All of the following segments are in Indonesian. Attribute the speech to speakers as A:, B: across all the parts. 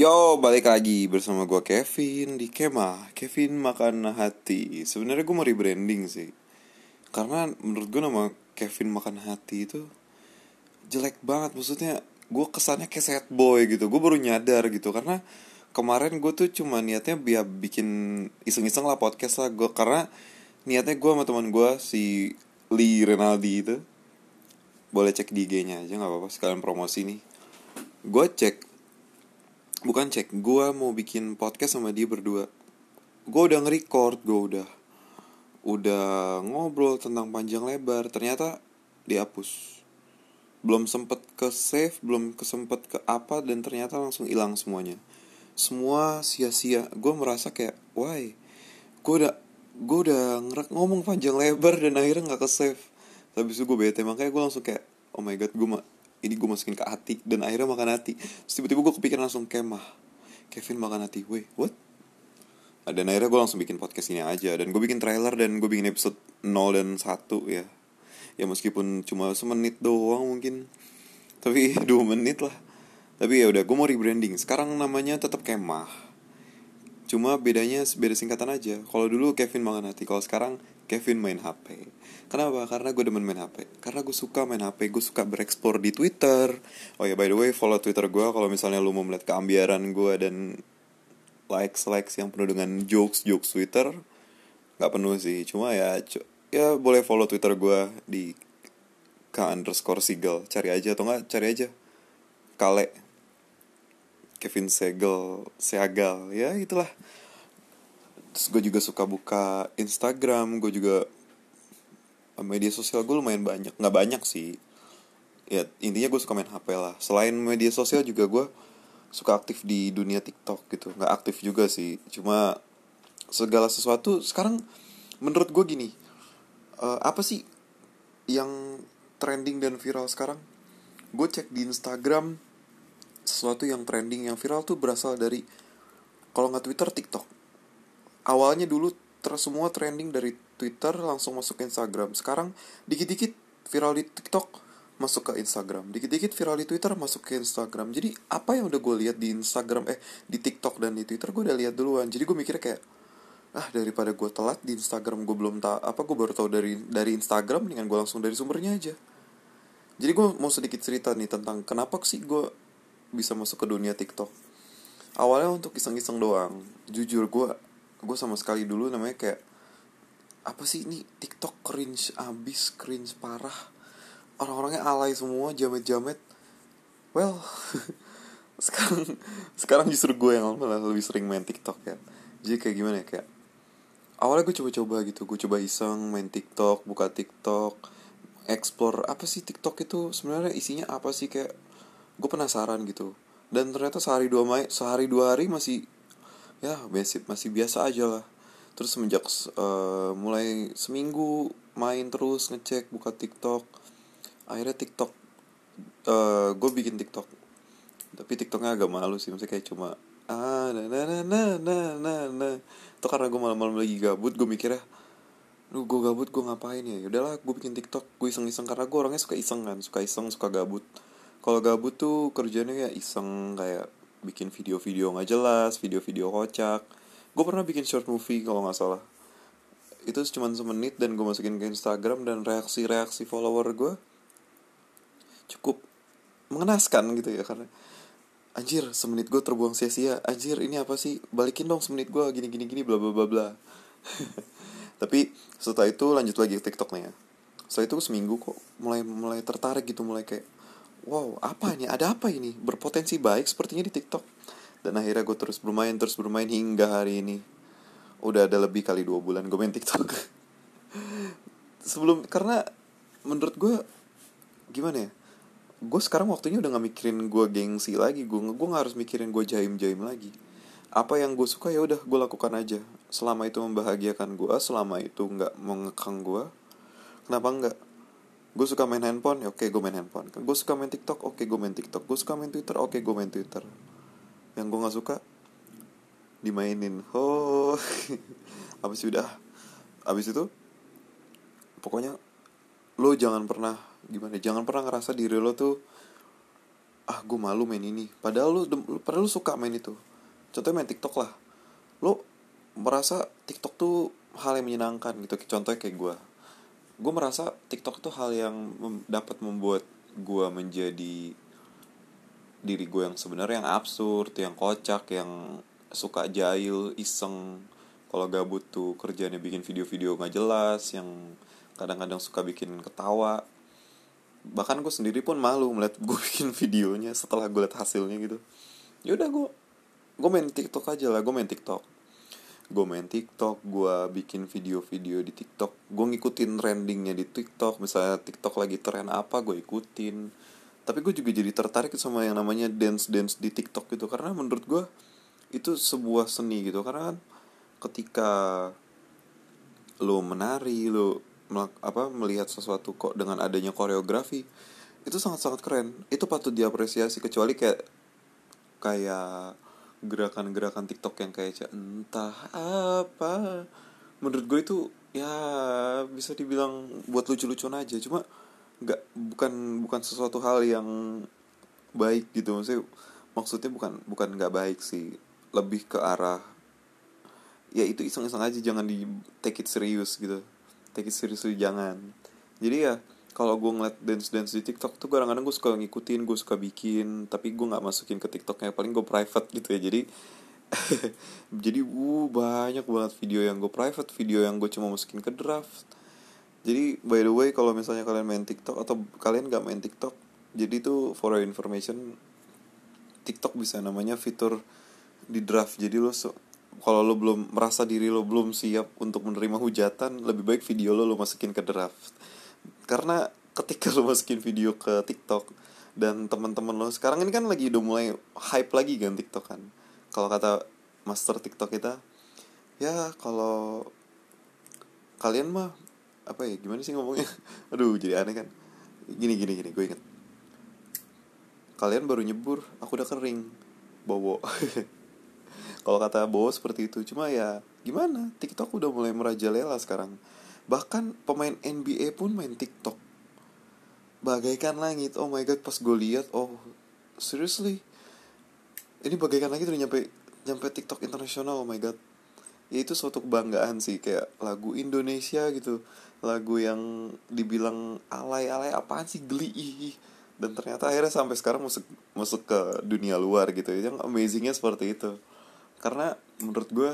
A: Yo, balik lagi bersama gue Kevin di Kemah Kevin Makan Hati. Sebenarnya gue mau rebranding sih. Karena menurut gue nama Kevin Makan Hati itu Jelek banget. Maksudnya gue kesannya kayak sad boy gitu. Gue baru nyadar gitu. Karena kemarin gue tuh cuma niatnya biar bikin iseng-iseng lah podcast lah. Gue Karena niatnya gue sama teman gue si Lee Renaldi itu. Boleh cek di IG-nya aja nggak apa-apa. Sekalian promosi nih. Gue cek bukan cek gue mau bikin podcast sama dia berdua. Gue udah nge-record gue udah udah ngobrol tentang panjang lebar. Ternyata dihapus. Belum sempet ke save belum kesempet ke apa dan ternyata langsung hilang semuanya. Semua sia-sia. Gue merasa kayak why? Gue udah gue udah ngomong panjang lebar dan akhirnya nggak ke save. Tapi itu gue bete. Makanya gue langsung kayak oh my god gue mah ini gue masukin ke hati dan akhirnya makan hati. Terus tiba-tiba gue kepikiran langsung kemah Kevin makan hati wait what? Dan akhirnya gue langsung bikin podcast ini aja. Dan gue bikin trailer dan gue bikin episode 0 dan 1 ya. Ya meskipun cuma semenit doang mungkin. Tapi dua menit lah. Tapi ya udah gue mau rebranding. Sekarang namanya tetap kemah cuma bedanya beda singkatan aja. Kalau dulu Kevin makan hati kalau sekarang Kevin main HP kenapa? Karena gue demen main HP karena gue suka main HP gue suka bereksplor di Twitter. Oh ya by the way follow Twitter gue kalau misalnya lu mau melihat keambiaran gue dan likes likes yang penuh dengan jokes jokes Twitter nggak penuh sih. Cuma ya ya boleh follow Twitter gue di k underscore Seagull. Cari aja atau nggak cari aja. Kale. Kevin Segel Seagal ya itulah terus gue juga suka buka Instagram gue juga media sosial gue lumayan banyak. Nggak banyak sih. Ya intinya gue suka main HP lah. Selain media sosial juga gue suka aktif di dunia TikTok gitu. Nggak aktif juga sih. Cuma segala sesuatu sekarang menurut gue gini uh, apa sih yang trending dan viral sekarang? Gue cek di Instagram sesuatu yang trending yang viral tuh berasal dari kalau nggak Twitter TikTok awalnya dulu ter semua trending dari Twitter langsung masuk ke Instagram. Sekarang dikit-dikit viral di TikTok masuk ke Instagram. Dikit-dikit viral di Twitter masuk ke Instagram. Jadi apa yang udah gue lihat di Instagram eh di TikTok dan di Twitter gue udah lihat duluan. Jadi gue mikirnya kayak ah daripada gue telat di Instagram gue belum tahu apa gue baru tahu dari dari Instagram dengan gue langsung dari sumbernya aja. Jadi gue mau sedikit cerita nih tentang kenapa sih gue bisa masuk ke dunia TikTok. Awalnya untuk iseng-iseng doang. Jujur gue gue sama sekali dulu namanya kayak apa sih ini? TikTok cringe abis cringe parah. Orang-orangnya alay semua jamet-jamet. Well sekarang sekarang justru gue yang malah lebih sering main TikTok ya. Jadi kayak gimana ya kayak awalnya gue coba-coba gitu. Gue coba iseng main TikTok buka TikTok explore apa sih TikTok itu sebenarnya isinya apa sih kayak gue penasaran gitu. Dan ternyata sehari dua mai sehari dua hari masih ya basic masih biasa aja lah. Terus semenjak uh, mulai seminggu main terus ngecek buka TikTok. Akhirnya TikTok uh, gue bikin TikTok. Tapi TikToknya agak malu sih maksudnya kayak cuma ah nah nah nah nah nah nah, nah. itu karena gue malam-malam lagi gabut gue mikirnya lu gue gabut gue ngapain ya? Udahlah gue bikin TikTok gue iseng-iseng. Karena gue orangnya suka iseng kan suka iseng suka gabut. Kalau gabut tuh kerjanya ya iseng kayak bikin video-video nggak jelas video-video kocak. Gue pernah bikin short movie kalau nggak salah. Itu cuma semenit dan gue masukin ke Instagram dan reaksi-reaksi follower gue cukup mengenaskan gitu ya karena anjir semenit gue terbuang sia-sia. Anjir ini apa sih? Balikin dong semenit gue gini gini gini bla bla bla bla. Tapi setelah itu lanjut lagi ke TikTok nih ya setelah itu seminggu kok mulai mulai tertarik gitu mulai kayak wow apa ini? Ada apa ini? Berpotensi baik sepertinya di TikTok. Dan akhirnya gue terus bermain terus bermain hingga hari ini. Udah ada lebih kali dua bulan gue main TikTok. Sebelum karena menurut gue gimana ya? Gue sekarang waktunya udah gak mikirin gue gengsi lagi. Gue nggak harus mikirin gue jaim jaim lagi. Apa yang gue suka ya udah gue lakukan aja. Selama itu membahagiakan gue selama itu nggak mengekang gue kenapa enggak gue suka main handphone ya oke gue main handphone. Gue suka main tiktok oke gue main tiktok. Gue suka main twitter oke gue main twitter. Yang gue nggak suka dimainin. Oh abis udah abis itu pokoknya lo jangan pernah gimana jangan pernah ngerasa diri lo tuh ah gue malu main ini. Padahal lu padahal lu suka main itu. Contohnya main TikTok lah. Lu merasa TikTok tuh hal yang menyenangkan gitu. Contohnya kayak gue gue merasa TikTok tuh hal yang mem dapat membuat gue menjadi diri gue yang sebenarnya yang absurd yang kocak yang suka jahil iseng. Kalau gabut tuh kerjanya bikin video-video nggak jelas yang kadang-kadang suka bikin ketawa. Bahkan gue sendiri pun malu melihat gue bikin videonya setelah gue lihat hasilnya gitu. Ya udah gue gue main TikTok aja lah gue main TikTok gue main TikTok gue bikin video-video di TikTok. Gue ngikutin trendingnya di TikTok. Misalnya TikTok lagi tren apa gue ikutin. Tapi gue juga jadi tertarik sama yang namanya dance dance di TikTok gitu. Karena menurut gue itu sebuah seni gitu. Karena kan ketika lo menari lo apa melihat sesuatu kok dengan adanya koreografi itu sangat-sangat keren. Itu patut diapresiasi kecuali kayak kayak gerakan-gerakan TikTok yang kayak entah apa. Menurut gue itu ya bisa dibilang buat lucu-lucuan aja. Cuma nggak bukan bukan sesuatu hal yang baik gitu. Maksudnya maksudnya bukan bukan nggak baik sih. Lebih ke arah ya itu iseng-iseng aja jangan di take it serius gitu. Take it seriously jangan. Jadi ya kalau gue ngeliat dance dance di TikTok tuh kadang-kadang gue suka ngikutin gue suka bikin tapi gue nggak masukin ke TikToknya. Paling gue private gitu ya. Jadi jadi uh banyak banget video yang gue private video yang gue cuma masukin ke draft. Jadi by the way kalau misalnya kalian main TikTok atau kalian nggak main TikTok jadi tuh for your information TikTok bisa namanya fitur di draft. Jadi lo so, kalau lo belum merasa diri lo belum siap untuk menerima hujatan lebih baik video lo lo masukin ke draft karena ketika lo masukin video ke TikTok dan teman-teman lo sekarang ini kan lagi udah mulai hype lagi kan TikTok kan? Kalau kata master TikTok kita ya kalau kalian mah apa ya gimana sih ngomongnya? Aduh jadi aneh kan? Gini gini gini gue inget kalian baru nyebur aku udah kering bobo. Kalau kata Bowo seperti itu cuma ya gimana? TikTok udah mulai merajalela sekarang bahkan pemain NBA pun main TikTok. Bagaikan langit. Oh my god pas gue lihat oh seriously? Ini bagaikan langit udah nyampe nyampe TikTok internasional oh my god. Ya itu suatu kebanggaan sih kayak lagu Indonesia gitu. Lagu yang dibilang alay-alay apaan sih geli dan ternyata akhirnya sampai sekarang masuk masuk ke dunia luar gitu. Yang amazingnya seperti itu. Karena menurut gue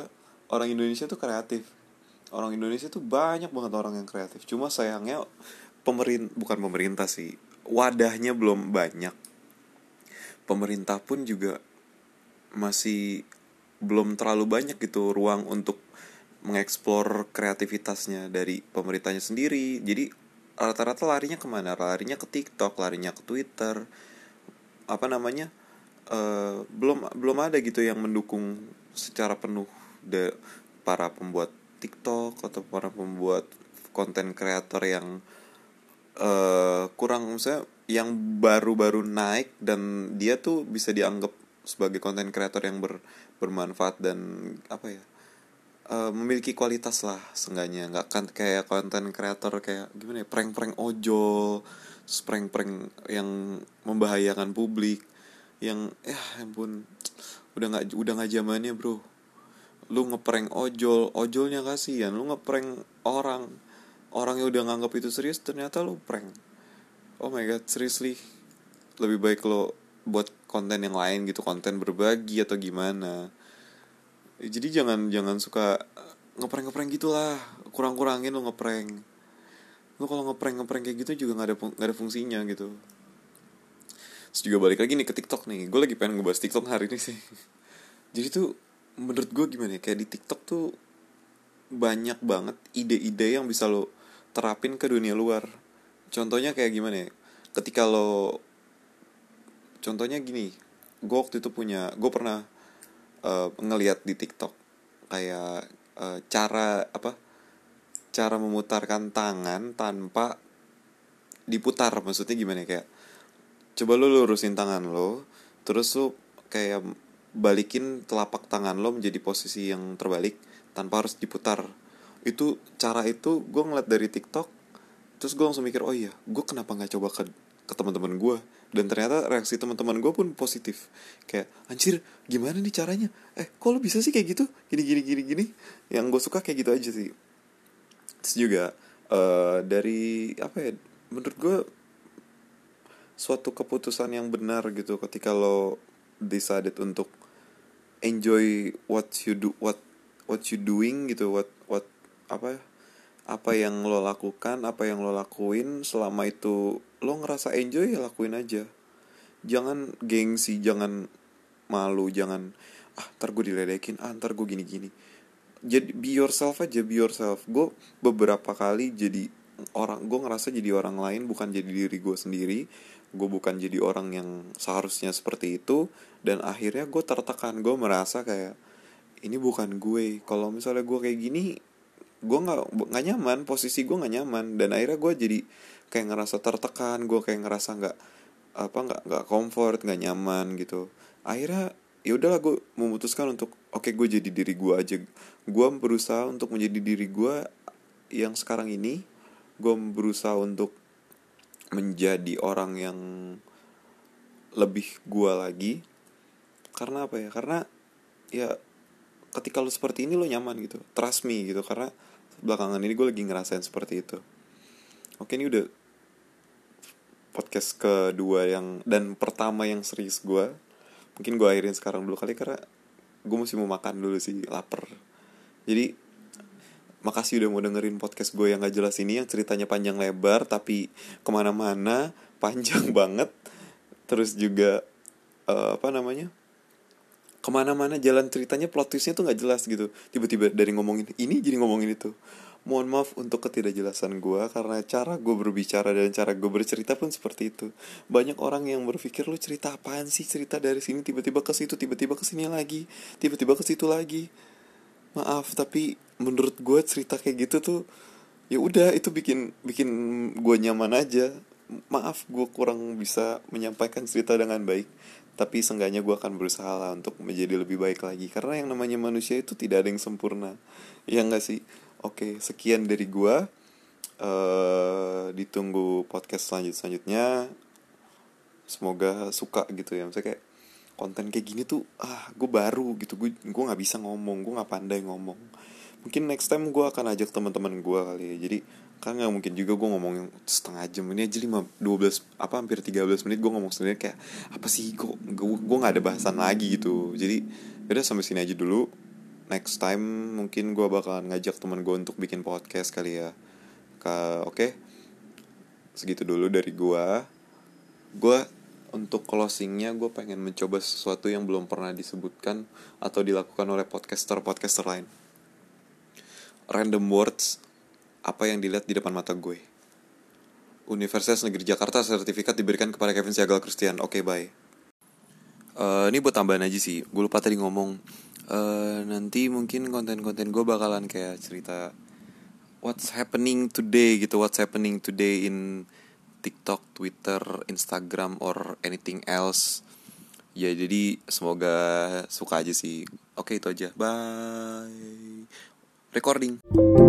A: orang Indonesia tuh kreatif orang Indonesia tuh banyak banget orang yang kreatif. Cuma sayangnya pemerin bukan pemerintah sih wadahnya belum banyak. Pemerintah pun juga masih belum terlalu banyak gitu ruang untuk mengeksplor kreativitasnya dari pemerintahnya sendiri. Jadi rata-rata larinya ke mana? Larinya ke TikTok larinya ke Twitter. Apa namanya? Uh, belum belum ada gitu yang mendukung secara penuh de para pembuat TikTok atau para pembuat konten kreator yang uh, kurang misalnya yang baru-baru naik dan dia tuh bisa dianggap sebagai konten kreator yang ber, bermanfaat dan apa ya uh, memiliki kualitas lah seenggaknya. Nggak kan kayak konten kreator kayak gimana ya prank-prank ojol prank-prank yang membahayakan publik yang ya ampun udah nggak udah nggak zamannya bro lu ngeprank ojol ojolnya kasihan lu ngeprank orang orang yang udah nganggap itu serius ternyata lu prank. Oh my god seriously? Lebih baik lo buat konten yang lain gitu konten berbagi atau gimana. Jadi jangan jangan suka ngeprank ngeprank gitulah kurang kurangin lo ngeprank. Lo kalau ngeprank ngeprank kayak gitu juga nggak ada nggak ada fungsinya gitu. Terus juga balik lagi nih ke TikTok nih Gue lagi pengen ngebahas TikTok hari ini sih. Jadi tuh menurut gue gimana ya Kayak di TikTok tuh banyak banget ide-ide yang bisa lo terapin ke dunia luar. Contohnya kayak gimana ya Ketika lo Contohnya gini Gue waktu itu punya Gue pernah uh, ngeliat di TikTok Kayak uh, cara apa Cara memutarkan tangan tanpa diputar. Maksudnya gimana ya kayak coba lu lurusin tangan lo terus lu kayak balikin telapak tangan lo menjadi posisi yang terbalik tanpa harus diputar. Itu cara itu gue ngeliat dari TikTok terus gue langsung mikir oh iya gue kenapa nggak coba ke ke teman-teman gue dan ternyata reaksi teman-teman gue pun positif. Kayak anjir gimana nih caranya? Eh kok lo bisa sih kayak gitu? Gini gini gini gini. Yang gue suka kayak gitu aja sih. Terus juga uh, dari apa ya menurut gue suatu keputusan yang benar gitu ketika lo decided untuk enjoy what you do what what you doing gitu what what apa ya? Apa yang lo lakukan apa yang lo lakuin selama itu lo ngerasa enjoy ya lakuin aja. Jangan gengsi jangan malu jangan ah ntar gue diledekin ah ntar gue gini gini jadi be yourself aja be yourself. Gue beberapa kali jadi orang gue ngerasa jadi orang lain bukan jadi diri gue sendiri. Gue bukan jadi orang yang seharusnya seperti itu. Dan akhirnya gue tertekan gue merasa kayak ini bukan gue. Kalau misalnya gue kayak gini gue nggak nggak nyaman posisi gue nggak nyaman. Dan akhirnya gue jadi kayak ngerasa tertekan gue kayak ngerasa nggak apa nggak nggak comfort nggak nyaman gitu. Akhirnya ya udahlah gue memutuskan untuk oke okay, gue jadi diri gue aja. Gue berusaha untuk menjadi diri gue yang sekarang ini gue berusaha untuk menjadi orang yang lebih gue lagi. Karena apa ya? Karena ya ketika lo seperti ini lo nyaman gitu. Trust me gitu. Karena belakangan ini gue lagi ngerasain seperti itu. Oke ini udah podcast kedua yang dan pertama yang serius gue mungkin gue akhirin sekarang dulu kali karena gue mesti mau makan dulu sih lapar. Jadi makasih udah mau dengerin podcast gue yang gak jelas ini yang ceritanya panjang lebar tapi ke mana-mana panjang banget. Terus juga uh, apa namanya ke mana-mana jalan ceritanya plot twistnya tuh nggak jelas gitu. Tiba-tiba dari ngomongin ini jadi ngomongin itu. Mohon maaf untuk ketidakjelasan gue karena cara gue berbicara dan cara gue bercerita pun seperti itu. Banyak orang yang berpikir lu cerita apaan sih? Cerita dari sini tiba-tiba ke situ tiba-tiba ke sini lagi tiba-tiba ke situ lagi. Maaf tapi menurut gue cerita kayak gitu tuh ya udah itu bikin bikin gue nyaman aja. Maaf gue kurang bisa menyampaikan cerita dengan baik tapi seenggaknya gue akan berusaha lah untuk menjadi lebih baik lagi. Karena yang namanya manusia itu tidak ada yang sempurna. Ya enggak sih? Oke sekian dari gue uh, ditunggu podcast selanjut selanjutnya semoga suka gitu ya. Misalnya kayak konten kayak gini tuh ah gue baru gitu. Gue gue nggak bisa ngomong gue nggak pandai ngomong mungkin next time gue akan ajak teman-teman gue kali ya. Jadi kan nggak mungkin juga gue ngomong setengah jam. Ini aja lima dua belas apa hampir tiga belas menit gue ngomong sendiri kayak apa sih kok gue gue nggak ada bahasan lagi gitu. Jadi udah sampai sini aja dulu. Next time mungkin gue bakalan ngajak teman gue untuk bikin podcast kali ya. Oke? Okay? segitu dulu dari gue gue untuk closingnya gue pengen mencoba sesuatu yang belum pernah disebutkan atau dilakukan oleh podcaster podcaster lain random words apa yang dilihat di depan mata gue. Universitas Negeri Jakarta sertifikat diberikan kepada Kevin Siagal Christian. Oke, okay, bye. Uh, ini buat tambahan aja sih. Gue lupa tadi ngomong. Uh, nanti mungkin konten-konten gue bakalan kayak cerita what's happening today gitu. What's happening today in TikTok, Twitter, Instagram, or anything else. Ya jadi semoga suka aja sih. Oke itu aja. Bye. Recording.